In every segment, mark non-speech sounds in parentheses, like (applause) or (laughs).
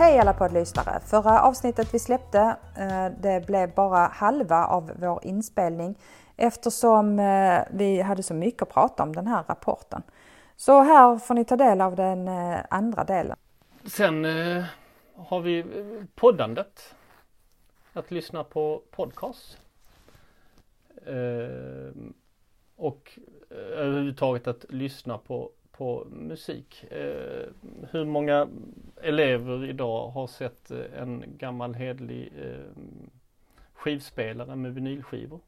Hej alla poddlyssnare! Förra avsnittet vi släppte, eh, det blev bara halva av vår inspelning eftersom eh, vi hade så mycket att prata om den här rapporten. Så här får ni ta del av den eh, andra delen. Sen har vi poddandet. Att lyssna på podcast. Och överhuvudtaget att lyssna på på musik. Eh, hur många elever idag har sett eh, en gammal hedlig eh, skivspelare med vinylskivor?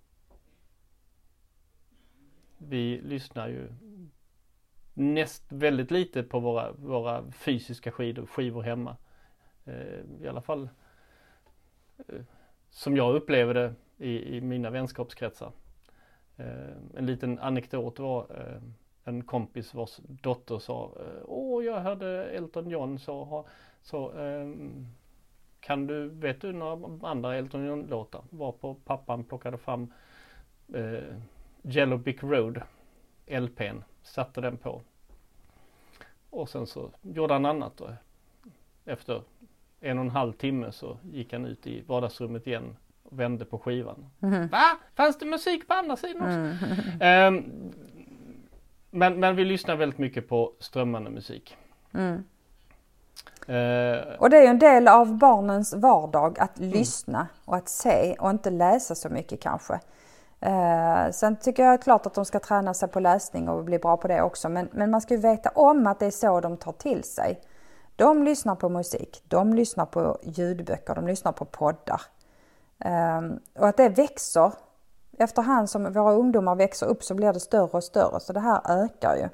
Vi lyssnar ju näst väldigt lite på våra, våra fysiska skivor, skivor hemma. Eh, I alla fall eh, som jag upplever det i, i mina vänskapskretsar. En liten anekdot var en kompis vars dotter sa eh, Åh, jag hörde Elton John så, så um, kan du, vet du några andra Elton John-låtar? Varpå pappan plockade fram uh, Yellow Brick Road LPn, satte den på. Och sen så gjorde han annat då. Efter en och en halv timme så gick han ut i vardagsrummet igen och vände på skivan. Mm. Va? Fanns det musik på andra sidan också? Mm. Um, men, men vi lyssnar väldigt mycket på strömmande musik. Mm. Uh, och det är ju en del av barnens vardag att mm. lyssna och att se och inte läsa så mycket kanske. Uh, sen tycker jag klart att de ska träna sig på läsning och bli bra på det också. Men, men man ska ju veta om att det är så de tar till sig. De lyssnar på musik, de lyssnar på ljudböcker, de lyssnar på poddar. Um, och att det växer efterhand som våra ungdomar växer upp så blir det större och större så det här ökar ju.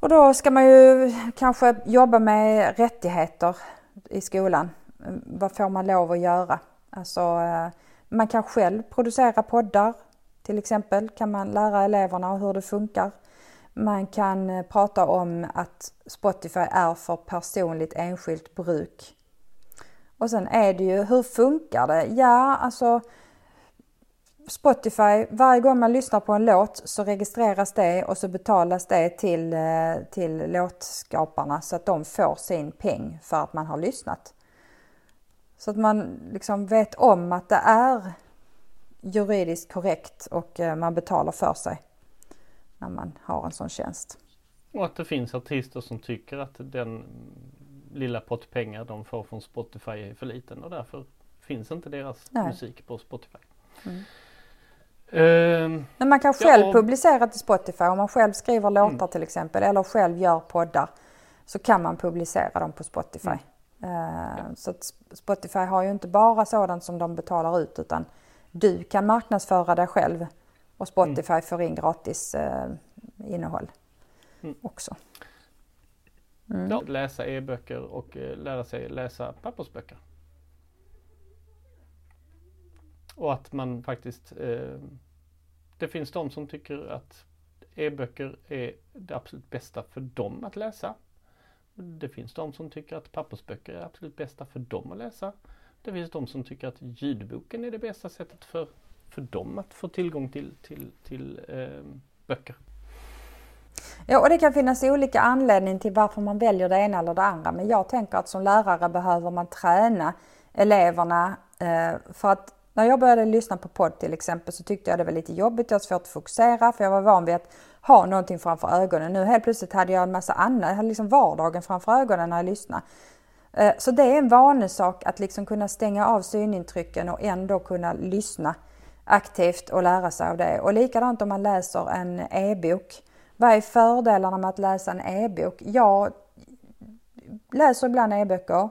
Och då ska man ju kanske jobba med rättigheter i skolan. Vad får man lov att göra? Alltså, eh, man kan själv producera poddar. Till exempel kan man lära eleverna hur det funkar. Man kan eh, prata om att Spotify är för personligt enskilt bruk. Och sen är det ju, hur funkar det? Ja, alltså Spotify, varje gång man lyssnar på en låt så registreras det och så betalas det till, eh, till låtskaparna så att de får sin peng för att man har lyssnat. Så att man liksom vet om att det är juridiskt korrekt och eh, man betalar för sig när man har en sån tjänst. Och att det finns artister som tycker att den lilla pott pengar de får från Spotify är för liten och därför finns inte deras Nej. musik på Spotify. Mm. Uh, Men man kan själv ja, publicera till Spotify om man själv skriver låtar mm. till exempel eller själv gör poddar så kan man publicera dem på Spotify. Mm. Uh, så Spotify har ju inte bara sådant som de betalar ut utan du kan marknadsföra dig själv och Spotify mm. får in gratis uh, innehåll mm. också. Mm. Ja. Läsa e-böcker och eh, lära sig läsa pappersböcker. Och att man faktiskt eh, Det finns de som tycker att e-böcker är det absolut bästa för dem att läsa. Det finns de som tycker att pappersböcker är absolut bästa för dem att läsa. Det finns de som tycker att ljudboken är det bästa sättet för, för dem att få tillgång till, till, till eh, böcker. Ja, och det kan finnas olika anledningar till varför man väljer det ena eller det andra. Men jag tänker att som lärare behöver man träna eleverna eh, för att när jag började lyssna på podd till exempel så tyckte jag det var lite jobbigt, jag hade svårt att fokusera för jag var van vid att ha någonting framför ögonen. Nu helt plötsligt hade jag en massa annat, jag hade liksom vardagen framför ögonen när jag lyssnade. Eh, så det är en vanesak att liksom kunna stänga av synintrycken och ändå kunna lyssna aktivt och lära sig av det. Och likadant om man läser en e-bok vad är fördelarna med att läsa en e-bok? Jag läser ibland e-böcker,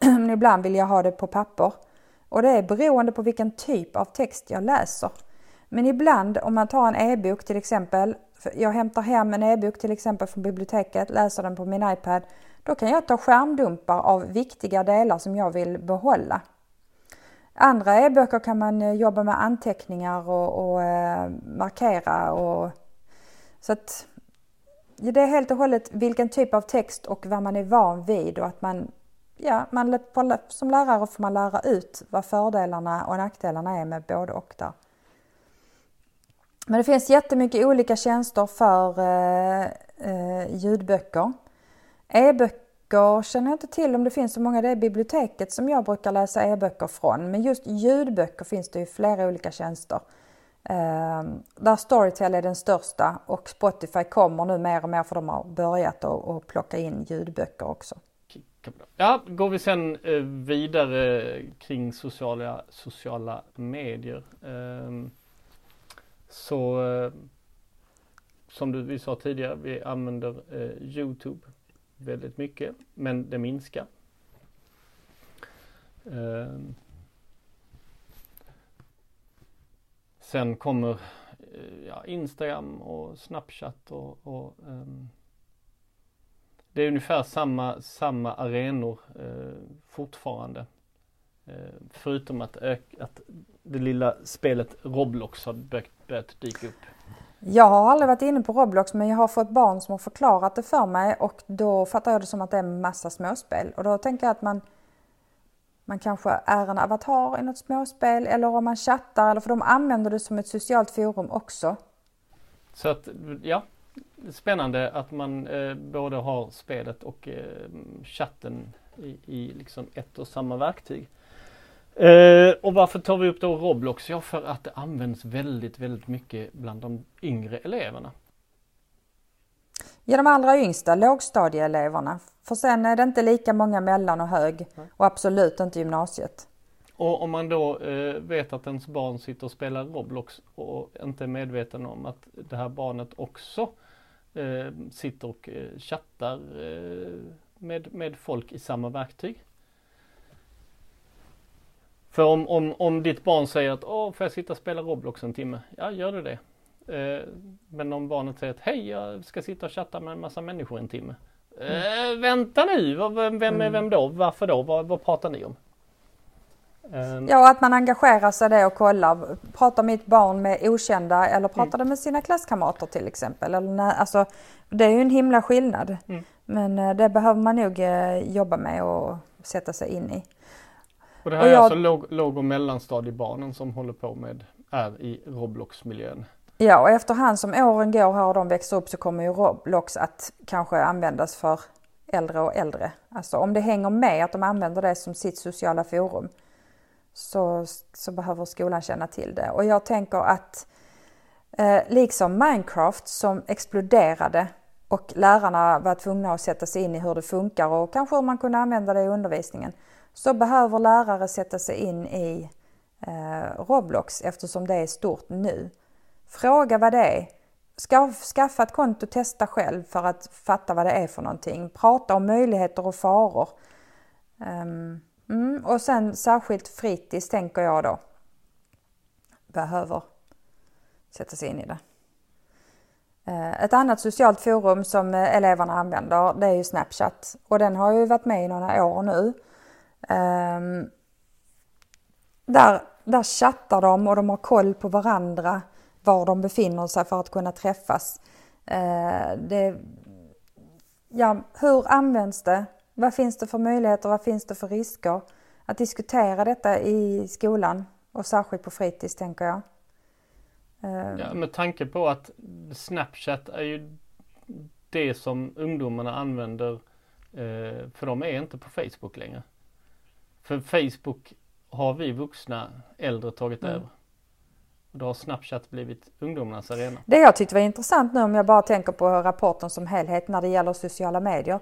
(clears throat) men ibland vill jag ha det på papper. Och det är beroende på vilken typ av text jag läser. Men ibland om man tar en e-bok till exempel, jag hämtar hem en e-bok till exempel från biblioteket, läser den på min iPad, då kan jag ta skärmdumpar av viktiga delar som jag vill behålla. Andra e-böcker kan man eh, jobba med anteckningar och, och eh, markera och så att det är helt och hållet vilken typ av text och vad man är van vid och att man, ja, man, som lärare får man lära ut vad fördelarna och nackdelarna är med både och där. Men det finns jättemycket olika tjänster för eh, eh, ljudböcker. E-böcker känner jag inte till om det finns så många. Det är biblioteket som jag brukar läsa e-böcker från. Men just ljudböcker finns det ju flera olika tjänster. Ehm, där Storytel är den största och Spotify kommer nu mer och mer för de har börjat att plocka in ljudböcker också. Ja, går vi sen eh, vidare kring sociala, sociala medier. Ehm, så eh, som du, vi sa tidigare, vi använder eh, Youtube väldigt mycket, men det minskar. Ehm, sen kommer eh, ja, Instagram och Snapchat och, och um, det är ungefär samma, samma arenor eh, fortfarande. Eh, förutom att, att det lilla spelet Roblox har börjat, börjat dyka upp. Jag har aldrig varit inne på Roblox men jag har fått barn som har förklarat det för mig och då fattar jag det som att det är en massa småspel och då tänker jag att man man kanske är en avatar i något småspel eller om man chattar eller för de använder det som ett socialt forum också. Så att ja, spännande att man eh, både har spelet och eh, chatten i, i liksom ett och samma verktyg. Eh, och varför tar vi upp då Roblox? Ja, för att det används väldigt, väldigt mycket bland de yngre eleverna. Ja, de allra yngsta, lågstadieeleverna. För sen är det inte lika många mellan och hög och absolut inte gymnasiet. Och om man då eh, vet att ens barn sitter och spelar Roblox och inte är medveten om att det här barnet också eh, sitter och eh, chattar eh, med, med folk i samma verktyg. För om, om, om ditt barn säger att Åh, får jag sitta och spela Roblox en timme? Ja, gör du det. Eh, men om barnet säger att hej, jag ska sitta och chatta med en massa människor en timme. Mm. vänta nu, vem, vem är mm. vem då? Varför då? Vad, vad pratar ni om? Um, ja, att man engagerar sig det och kollar. Pratar mitt barn med okända eller pratar mm. det med sina klasskamrater till exempel? Eller när, alltså, det är ju en himla skillnad. Mm. Men det behöver man nog jobba med och sätta sig in i. Och det här och är jag... alltså låg, låg och mellanstadiebarnen som håller på med, är i Roblox-miljön? Ja, och efterhand som åren går här och de växer upp så kommer ju Roblox att kanske användas för äldre och äldre. Alltså om det hänger med att de använder det som sitt sociala forum så, så behöver skolan känna till det. Och jag tänker att eh, liksom Minecraft som exploderade och lärarna var tvungna att sätta sig in i hur det funkar och kanske hur man kunde använda det i undervisningen så behöver lärare sätta sig in i eh, Roblox eftersom det är stort nu. Fråga vad det är. Skaffa ett konto, testa själv för att fatta vad det är för någonting. Prata om möjligheter och faror. Ehm, mm, och sen särskilt fritids tänker jag då behöver sätta sig in i det. Eh, ett annat socialt forum som eh, eleverna använder det är ju Snapchat och den har ju varit med i några år nu. Ehm, där, där chattar de och de har koll på varandra, var de befinner sig för att kunna träffas. Uh, det, ja, hur används det? Vad finns det för möjligheter? Vad finns det för risker? Att diskutera detta i skolan och särskilt på fritids tänker jag. Ehm. Ja, med tanke på att Snapchat är ju det som ungdomarna använder eh, för de är inte på Facebook längre. För Facebook har vi vuxna äldre tagit mm. över. Och då har Snapchat blivit ungdomarnas arena. Det jag tyckte var intressant nu om jag bara tänker på rapporten som helhet när det gäller sociala medier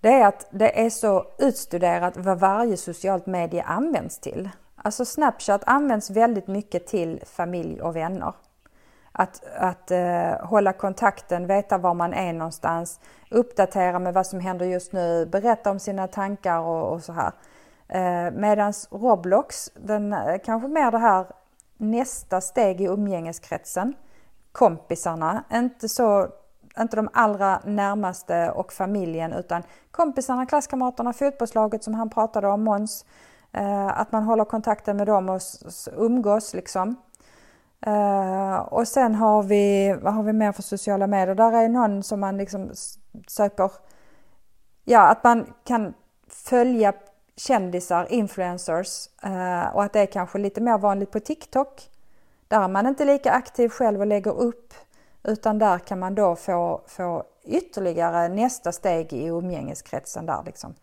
det är att det är så utstuderat vad varje socialt medie används till. Alltså Snapchat används väldigt mycket till familj och vänner. Att, att eh, hålla kontakten, veta var man är någonstans, uppdatera med vad som händer just nu, berätta om sina tankar och, och så här. Eh, medans Roblox, den eh, kanske mer det här nästa steg i umgängeskretsen, kompisarna, inte så inte de allra närmaste och familjen utan kompisarna, klasskamraterna, fotbollslaget som han pratade om, Måns. Eh, att man håller kontakten med dem och umgås liksom. Eh, och sen har vi, vad har vi mer för sociala medier? Där är någon som man liksom söker, ja att man kan följa kändisar, influencers eh, och att det är kanske lite mer vanligt på TikTok. Där är man inte lika aktiv själv och lägger upp Utan där kan man då få, få ytterligare nästa steg i umgängeskretsen där liksom.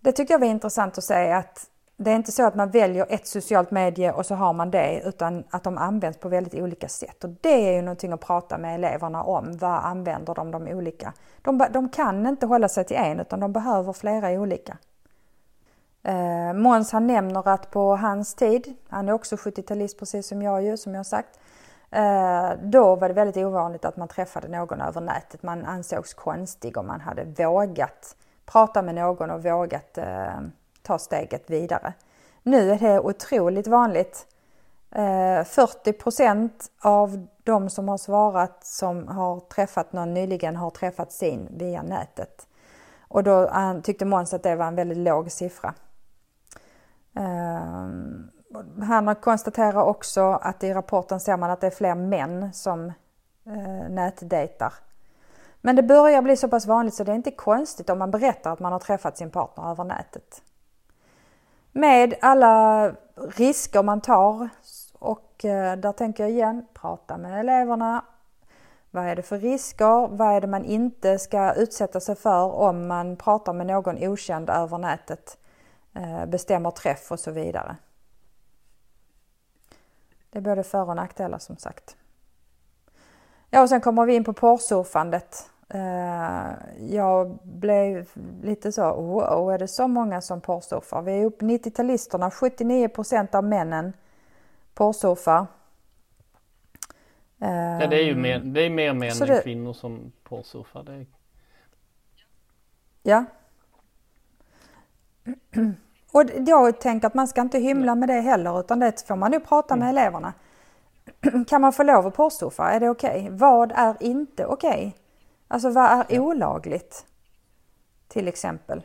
Det tycker jag var intressant att se att det är inte så att man väljer ett socialt medie och så har man det utan att de används på väldigt olika sätt. Och det är ju någonting att prata med eleverna om. Vad använder de de olika? De, de kan inte hålla sig till en utan de behöver flera olika. Eh, Måns han nämner att på hans tid, han är också 70-talist precis som jag ju, som jag sagt. Eh, då var det väldigt ovanligt att man träffade någon över nätet. Man ansågs konstig om man hade vågat prata med någon och vågat eh, ta steget vidare. Nu är det otroligt vanligt. Eh, 40 av de som har svarat som har träffat någon nyligen har träffat sin via nätet. Och då eh, tyckte Måns att det var en väldigt låg siffra. Eh, han konstaterar också att i rapporten ser man att det är fler män som nätdejtar. Men det börjar bli så pass vanligt så det är inte konstigt om man berättar att man har träffat sin partner över nätet. Med alla risker man tar och eh, där tänker jag igen, prata med eleverna. Vad är det för risker? Vad är det man inte ska utsätta sig för om man pratar med någon okänd över nätet? Eh, bestämmer träff och så vidare. Det är både för och nackdelar som sagt. Ja, och sen kommer vi in på porrsurfandet. Eh, jag blev lite så, oh, är det så många som porrsurfar? Vi är uppe 90-talisterna, 79 procent av männen porrsurfar. Ja, det är ju mer, det är mer män än det... kvinnor som porrsurfar. Det är... Ja. (clears throat) Och jag tänker att man ska inte hymla med det heller utan det får man nu prata med mm. eleverna. (clears throat) Kan man få lov att porrsurfa? Är det okej? Okay? Vad är inte okej? Okay? Alltså vad är ja. olagligt? Till exempel.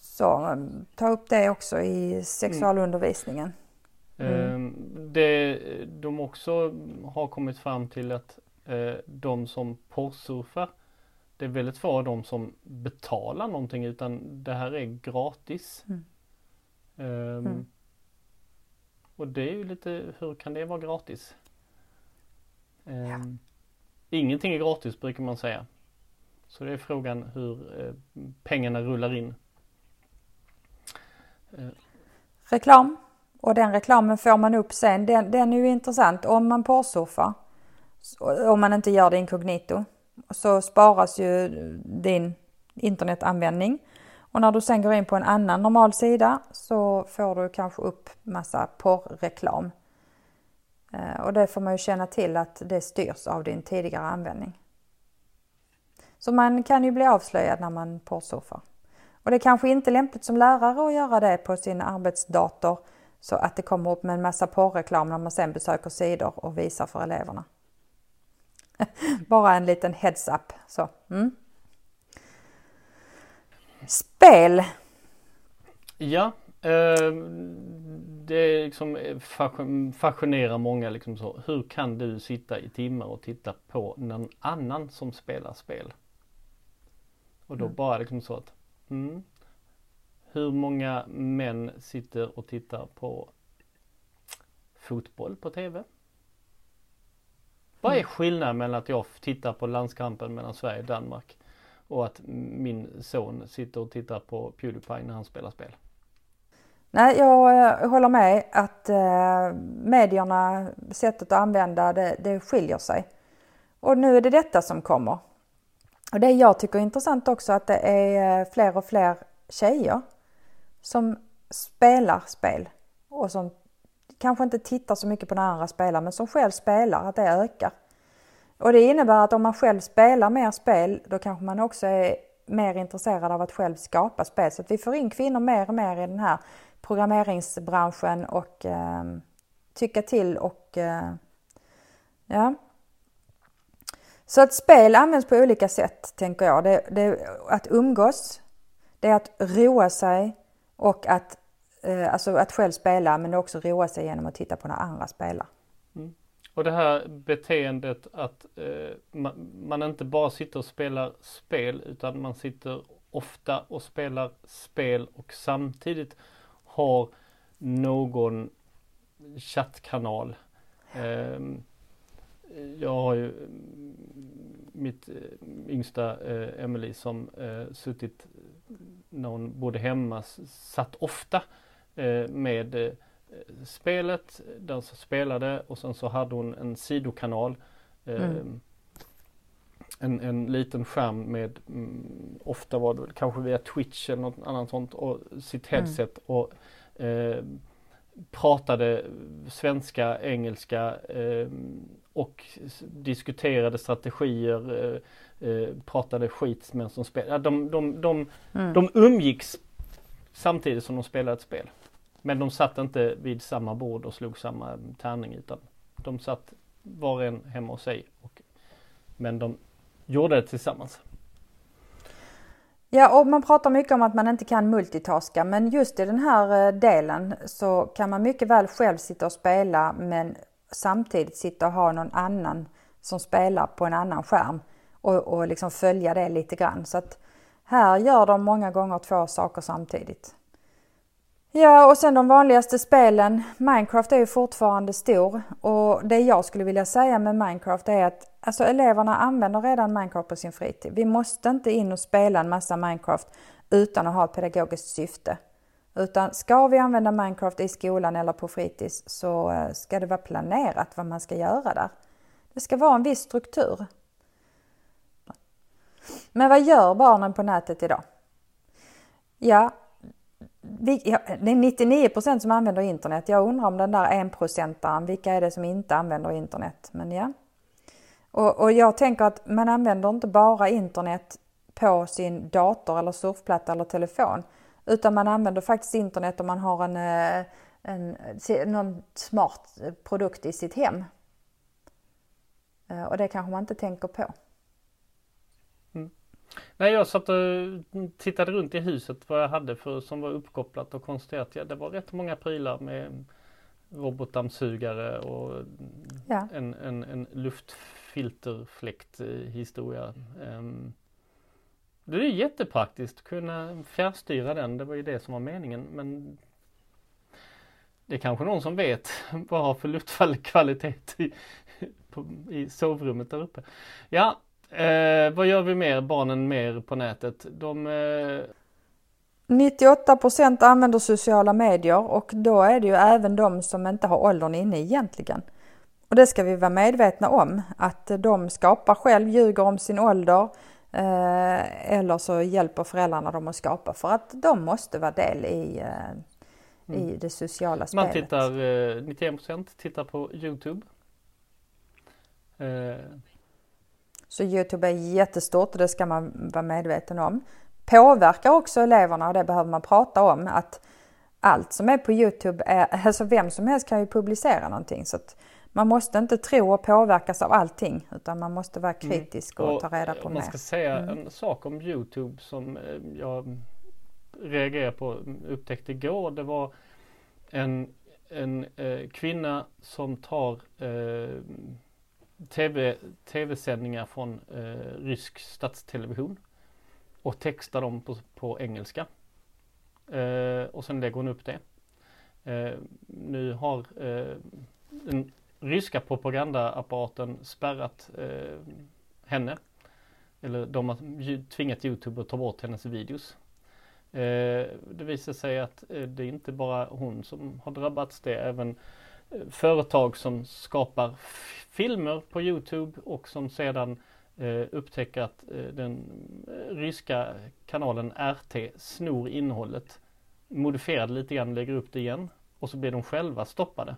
Så ta upp det också i sexualundervisningen. Mm. Ehm, det de också har kommit fram till att eh, de som porrsurfar det är väldigt få av dem som betalar någonting utan det här är gratis. Mm. Um, mm. Och det är ju lite, hur kan det vara gratis? Um, ja. Ingenting är gratis brukar man säga. Så det är frågan hur eh, pengarna rullar in. Eh. Reklam. Och den reklamen får man upp sen. Den, den är ju intressant om man porrsurfar. Om man inte gör det inkognito. Så sparas ju din internetanvändning. Och när du sen går in på en annan normal sida så får du kanske upp massa porrreklam. Och det får man ju känna till att det styrs av din tidigare användning. Så man kan ju bli avslöjad när man porrsurfar. Och det är kanske inte lämpligt som lärare att göra det på sin arbetsdator så att det kommer upp med en massa porrreklam när man sen besöker sidor och visar för eleverna. (laughs) Bara en liten heads up. Så. Mm. Spel. Ja, eh, det liksom fascinerar många liksom så. Hur kan du sitta i timmar och titta på någon annan som spelar spel? Och då mm. bara liksom så att mm, hur många män sitter och tittar på fotboll på TV? Vad är mm. skillnaden mellan att jag tittar på landskampen mellan Sverige och Danmark och att min son sitter och tittar på Pewdiepie när han spelar spel? Nej, jag håller med att eh, medierna, sättet att använda det, det skiljer sig. Och nu är det detta som kommer. Och det jag tycker är intressant också att det är eh, fler och fler tjejer som spelar spel och som kanske inte tittar så mycket på när andra spelar men som själv spelar, att det ökar. Och det innebär att om man själv spelar mer spel då kanske man också är mer intresserad av att själv skapa spel. Så att vi får in kvinnor mer och mer i den här programmeringsbranschen och eh, tycka till och eh, ja. Så att spel används på olika sätt tänker jag. Det, det, att umgås, det är att roa sig och att Eh, alltså att själv spela men också roa sig genom att titta på när andra spelar. Mm. Och det här beteendet att eh, man, man, inte bara sitter och spelar spel utan man sitter ofta och spelar spel och samtidigt har någon chattkanal Ehm, jag har ju mitt yngsta Emily som suttit när hon bodde hemma satt ofta med spelet, den som spelade och sen så hade hon en sidokanal. Mm. En, en liten skärm med, mm, ofta var det kanske via Twitch eller något annat sånt, och sitt mm. headset mm. och eh, pratade svenska, engelska eh, och diskuterade strategier, eh, eh pratade skit med som spelade. De, de, de, mm. de umgicks samtidigt som de spelade ett spel. Men de satt inte vid samma bord och slog samma tärning utan de satt var och en hemma hos sig. Och, men de gjorde det tillsammans. Ja, och man pratar mycket om att man inte kan multitaska, men just i den här eh, delen så kan man mycket väl själv sitta och spela men samtidigt sitta och ha någon annan som spelar på en annan skärm och, och liksom följa det lite grann. Så att här gör de många gånger två saker samtidigt. Ja, och sen de vanligaste spelen. Minecraft är ju fortfarande stor och det jag skulle vilja säga med Minecraft är att alltså, eleverna använder redan Minecraft på sin fritid. Vi måste inte in och spela en massa Minecraft utan att ha ett pedagogiskt syfte. Utan ska vi använda Minecraft i skolan eller på fritids så eh, ska det vara planerat vad man ska göra där. Det ska vara en viss struktur. Men vad gör barnen på nätet idag? Ja, det är 99 procent som använder internet. Jag undrar om den där enprocentaren, vilka är det som inte använder internet? Men ja. Och, och jag tänker att man använder inte bara internet på sin dator eller surfplatta eller telefon. Utan man använder faktiskt internet om man har en, eh, en, någon smart produkt i sitt hem. Eh, och det kanske man inte tänker på. Nej, jag satt och tittade runt i huset vad jag hade för som var uppkopplat och konstaterade att ja, det var rätt många prylar med robotdammsugare och ja. en, en, en luftfilterfläkt historia. Um, det är jättepraktiskt att kunna fjärrstyra den, det var ju det som var meningen men det är kanske någon som vet vad har för luftkvalitet i, på, i sovrummet där uppe. Ja, Eh, vad gör vi mer, barnen mer på nätet? De, eh... 98% använder sociala medier och då är det ju även de som inte har åldern inne egentligen. Och det ska vi vara medvetna om att de skapar själv, ljuger om sin ålder eh, eller så hjälper föräldrarna dem att skapa för att de måste vara del i, eh, i mm. det sociala spelet. Man tittar, 91 eh, tittar på Youtube. Så Youtube är jättestort och det ska man vara medveten om. Påverkar också eleverna och det behöver man prata om att allt som är på Youtube, är, (laughs) alltså vem som helst kan ju publicera någonting. Så man måste inte tro och påverkas av allting utan man måste vara mm. kritisk mm. och, och, ta reda på mer. Man ska säga mm. en sak om Youtube som eh, jag reagerade på, upptäckte igår. Det var en, en eh, kvinna som tar eh, TV, tv-sändningar från eh, rysk statstelevision och textar dem på, på engelska. Eh, och sen lägger hon upp det. Eh, nu har eh, den ryska propagandaapparaten spärrat eh, henne. Eller de har tvingat Youtube att ta bort hennes videos. Eh, det visar sig att eh, det är inte bara hon som har drabbats, det är även företag som skapar filmer på Youtube och som sedan eh, upptäcker att eh, den eh, ryska kanalen RT snor innehållet, modifierar det lite grann, lägger upp det igen och så blir de själva stoppade.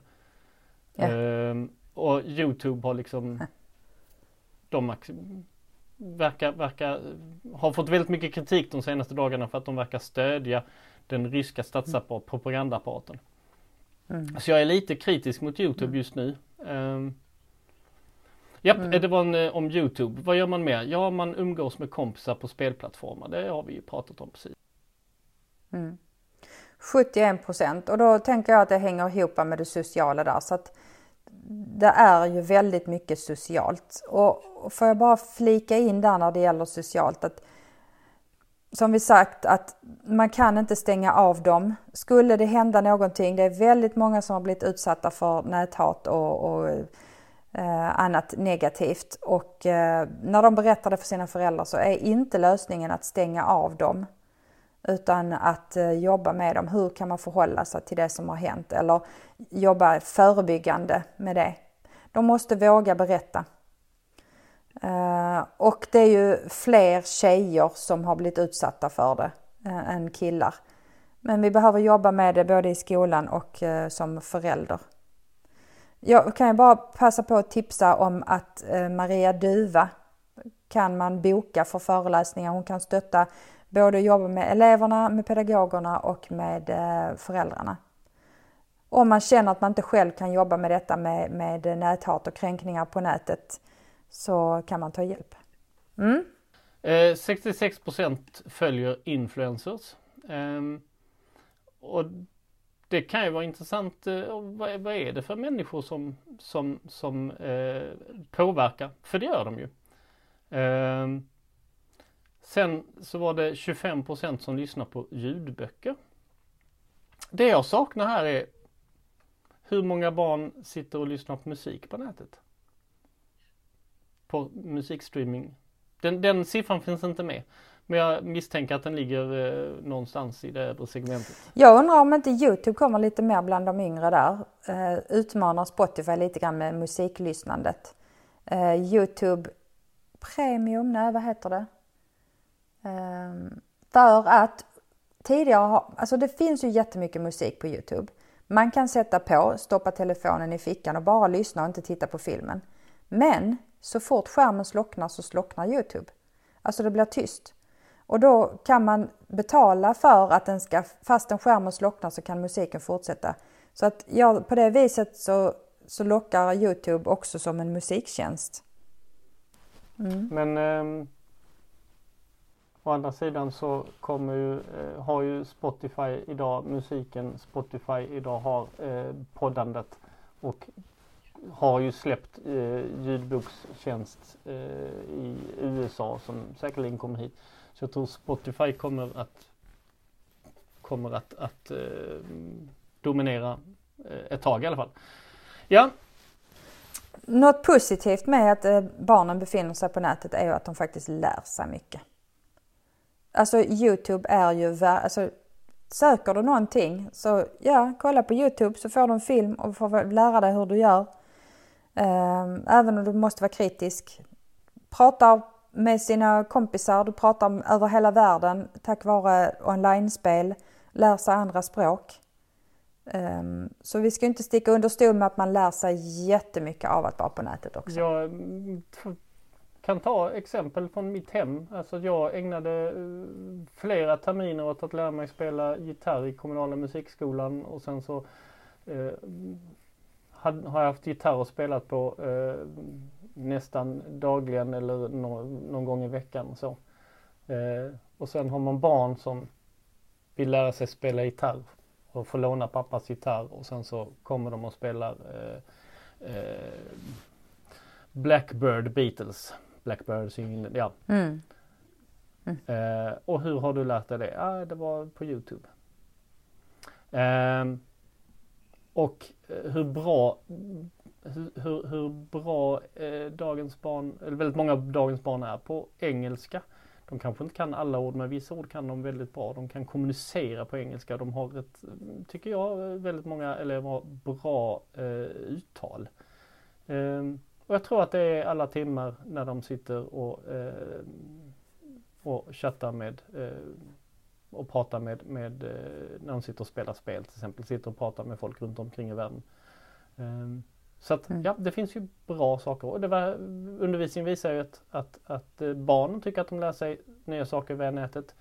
Ja. Ehm, och Youtube har liksom de verkar, verkar har fått väldigt mycket kritik de senaste dagarna för att de verkar stödja den ryska statsapparaten, propagandaapparaten. Mm. Så jag är lite kritisk mot Youtube mm. just nu. Um, Japp, mm. det var en, eh, om Youtube. Vad gör man mer? Ja, man umgås med kompisar på spelplattformar. Det har vi ju pratat om precis. Mm. 71 procent och då tänker jag att det hänger ihop med det sociala där. Så att det är ju väldigt mycket socialt. Och får jag bara flika in där när det gäller socialt att som vi sagt att man kan inte stänga av dem. Skulle det hända någonting, det är väldigt många som har blivit utsatta för näthat och, och eh, annat negativt och eh, när de berättar det för sina föräldrar så är inte lösningen att stänga av dem utan att eh, jobba med dem. Hur kan man förhålla sig till det som har hänt eller jobba förebyggande med det. De måste våga berätta. Eh, och det är ju fler tjejer som har blivit utsatta för det eh, än killar. Men vi behöver jobba med det både i skolan och eh, som förälder. Jag kan ju bara passa på att tipsa om att Maria Duva kan man boka för föreläsningar. Hon kan stötta både jobba med eleverna, med pedagogerna och med föräldrarna. Om man känner att man inte själv kan jobba med detta med, med näthat och kränkningar på nätet så kan man ta hjälp. Mm. Eh, 66 procent följer influencers. Eh, och det kan ju vara intressant. Eh, vad, vad, är det för människor som, som, som eh, påverkar? För det gör de ju. Ehm, sen så var det 25 procent som lyssnar på ljudböcker. Det jag saknar här är hur många barn sitter och lyssnar på musik på nätet? På musikstreaming. Den, den siffran finns inte med. Men jag misstänker att den ligger eh, någonstans i det övre segmentet. Jag undrar om inte Youtube kommer lite mer bland de yngre där. Eh, utmanar Spotify lite grann med musiklyssnandet. Eh, Youtube Premium, nej vad heter det? Eh, för att tidigare har, alltså det finns ju jättemycket musik på Youtube. Man kan sätta på, stoppa telefonen i fickan och bara lyssna och inte titta på filmen. Men så fort skärmen slocknar så slocknar Youtube. Alltså det blir tyst. Och då kan man betala för att den ska, fastän skärmen slocknar så kan musiken fortsätta. Så att ja, på det viset så, så lockar Youtube också som en musiktjänst. Mm. Men eh, å andra sidan så kommer ju, eh, har ju Spotify idag musiken, Spotify idag har eh, poddandet och har ju släppt eh, ljudbokstjänst eh, i USA som säkerligen kommer hit. Så jag tror Spotify kommer att kommer att, att eh, dominera eh, ett tag i alla fall. Ja. Något positivt med att eh, barnen befinner sig på nätet är ju att de faktiskt lär sig mycket. Alltså Youtube är ju, alltså söker du någonting så ja, kolla på Youtube så får du en film och får lära dig hur du gör. Ehm, även om du måste vara kritisk. Pratar med sina kompisar, du pratar över hela världen tack vare online-spel, lär sig andra språk. Ehm, så vi ska inte sticka under stol med att man lär sig jättemycket av att vara på nätet också. Jag mm, kan ta exempel från mitt hem. Alltså jag ägnade eh, flera terminer åt att lära mig spela gitarr i kommunala musikskolan och sen så eh, har jag haft gitarr och spelat på eh, nästan dagligen eller no någon gång i veckan. Så. Eh, och sen har man barn som vill lära sig spela gitarr och får låna pappas gitarr och sen så kommer de och spelar eh, eh Blackbird Beatles. Blackbird singing, ja. Mm. Mm. Eh, och hur har du lärt dig det? Ah, det var på Youtube. Um, och eh, hur bra hur, hur bra eh, dagens barn, eller väldigt många av dagens barn är på engelska. De kanske inte kan alla ord men vissa ord kan de väldigt bra. De kan kommunicera på engelska. De har ett, tycker jag, väldigt många elever har bra eh, uttal. Eh, och jag tror att det är alla timmar när de sitter och, eh, och chattar med eh, och prata med, med eh, när de sitter och spelar spel till exempel, sitter och pratar med folk runt omkring i världen. Um, så att mm. ja, det finns ju bra saker och det var, undervisningen visar ju att, att, att eh, barnen tycker att de lär sig nya saker via nätet.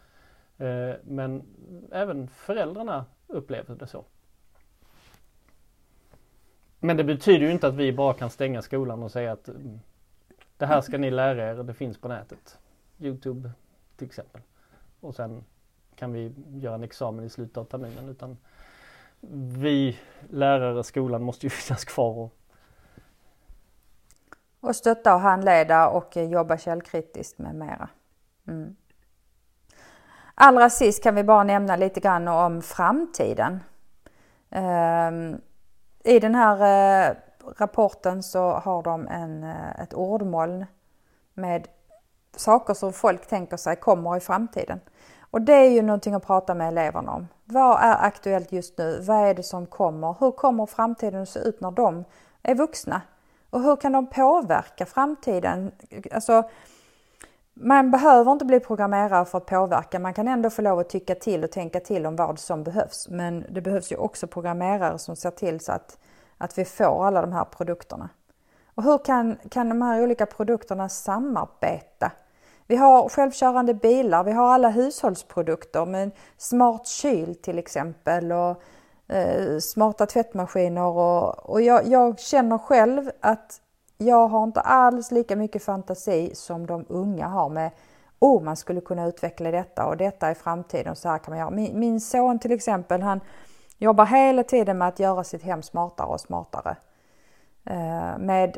Uh, men även föräldrarna upplever det så. Men det betyder ju inte att vi bara kan stänga skolan och säga att mm, det här ska ni lära er, det finns på nätet. Youtube till exempel. Och sen kan vi göra en examen i slutet av terminen utan vi lärare, skolan måste ju (laughs) finnas kvar. Och, och stötta och handleda och eh, jobba källkritiskt med mera. Mm. Allra sist kan vi bara nämna lite grann om framtiden. Ehm, I den här eh, rapporten så har de en, eh, ett ordmoln med saker som folk tänker sig kommer i framtiden. Och det är ju någonting att prata med eleverna om. Vad är aktuellt just nu? Vad är det som kommer? Hur kommer framtiden att se ut när de är vuxna? Och hur kan de påverka framtiden? Alltså, man behöver inte bli programmerare för att påverka. Man kan ändå få lov att tycka till och tänka till om vad som behövs. Men det behövs ju också programmerare som ser till så att, att vi får alla de här produkterna. Och hur kan, kan de här olika produkterna samarbeta? Vi har självkörande bilar, vi har alla hushållsprodukter med smart kyl till exempel och eh, smarta tvättmaskiner och, och jag, jag, känner själv att jag har inte alls lika mycket fantasi som de unga har med oh, man skulle kunna utveckla detta och detta i framtiden så här kan man göra. Min, min son till exempel, han jobbar hela tiden med att göra sitt hem smartare och smartare. Eh, med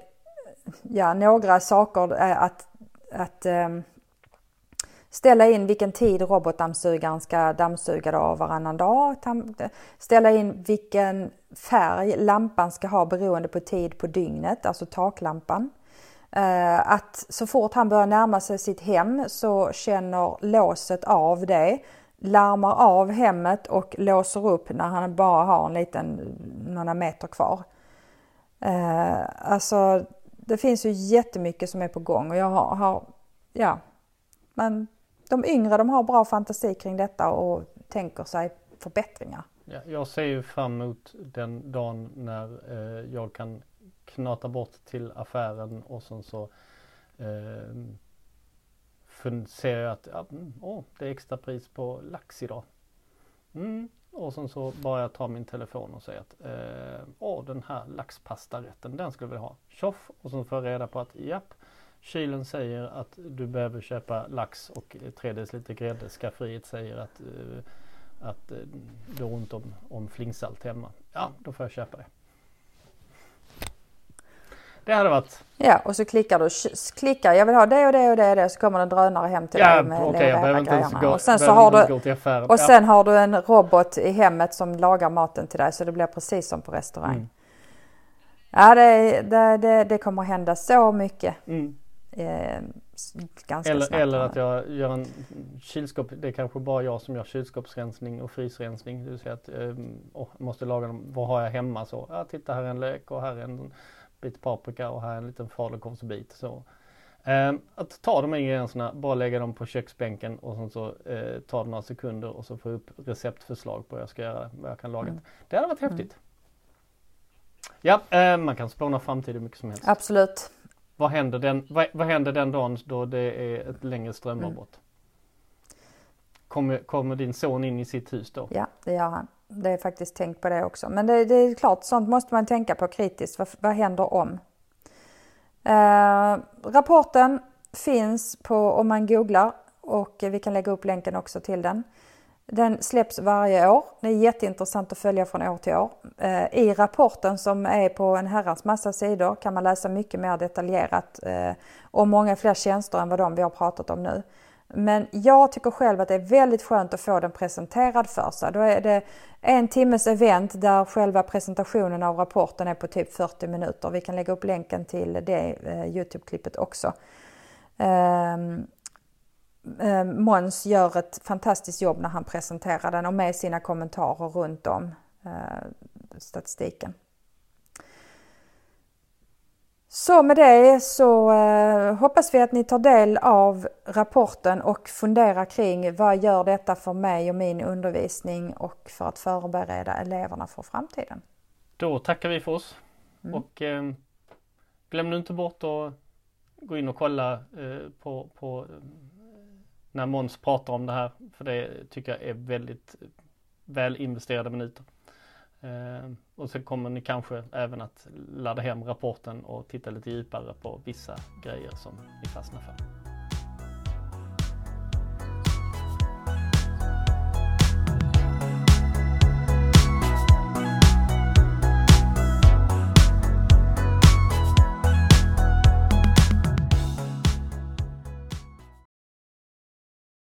ja, några saker eh, att, att eh, ställa in vilken tid robotdammsugaren ska dammsuga då varannan dag. Ställa in vilken färg lampan ska ha beroende på tid på dygnet, alltså taklampan. Eh, att så fort han börjar närma sig sitt hem så känner låset av det, larmar av hemmet och låser upp när han bara har en liten, några meter kvar. Eh, alltså det finns ju jättemycket som är på gång och jag har, har ja, men de yngre de har bra fantasi kring detta och tänker sig förbättringar. Ja, jag ser ju fram emot den dagen när eh, jag kan knata bort till affären och sen så eh, ser jag att ja, mm, åh, det är extra pris på lax idag. Mm. Och sen så bara jag tar min telefon och säger att eh, åh den här laxpastarätten den skulle vi ha. Tjoff! Och så får jag reda på att japp, Kylen säger att du behöver köpa lax och 3 deciliter grädde. Skafferiet säger att, uh, att uh, du har ont om, om flingsalt hemma. Ja, då får jag köpa det. Det hade varit. Ja, och så klickar du, klickar jag vill ha det och det och det och det så kommer en drönare hem till ja, dig med okay, jag behöver inte ens gå, och sen så har du, Och sen har du en robot i hemmet som lagar maten till dig så det blir precis som på restaurang. Mm. Ja, det, det, det, det kommer hända så mycket. Mm eh, ganska eller, snabbt. Eller att jag gör en kylskåp, det är kanske bara jag som gör kylskåpsrensning och frysrensning. Det vill säga att eh, oh, måste laga dem, vad har jag hemma? Så, ja, titta här är en lök och här är en bit paprika och här är en liten falukorvsbit. Så, eh, att ta de ingredienserna, bara lägga dem på köksbänken och sen så eh, tar det några sekunder och så få upp receptförslag på vad jag ska göra, vad jag kan laga. Mm. Det hade varit häftigt. Mm. Ja, eh, man kan spåna framtid hur mycket som helst. Absolut. Vad händer den, vad, vad händer den dagen då det är ett längre strömavbrott? Mm. Kommer, kommer din son in i sitt hus då? Ja, det gör han. Det är faktiskt tänkt på det också. Men det, det är klart, sånt måste man tänka på kritiskt. Vad, vad händer om? Eh, rapporten finns på om man googlar och vi kan lägga upp länken också till den. Den släpps varje år. Det är jätteintressant att följa från år till år. Eh, I rapporten som är på en herrans massa sidor kan man läsa mycket mer detaljerat eh, och många fler tjänster än vad de vi har pratat om nu. Men jag tycker själv att det är väldigt skönt att få den presenterad för sig. Då är det en timmes event där själva presentationen av rapporten är på typ 40 minuter. Vi kan lägga upp länken till det eh, Youtube-klippet också. Ehm, Eh, Måns gör ett fantastiskt jobb när han presenterar den och med sina kommentarer runt om eh, statistiken. Så med det så eh, hoppas vi att ni tar del av rapporten och funderar kring vad gör detta för mig och min undervisning och för att förbereda eleverna för framtiden. Då tackar vi för oss mm. och eh, glöm nu inte bort att gå in och kolla eh, på, på när Måns pratar om det här. För det tycker jag är väldigt väl investerade minuter. Eh, och så kommer ni kanske även att ladda hem rapporten och titta lite djupare på vissa grejer som ni fastnar för.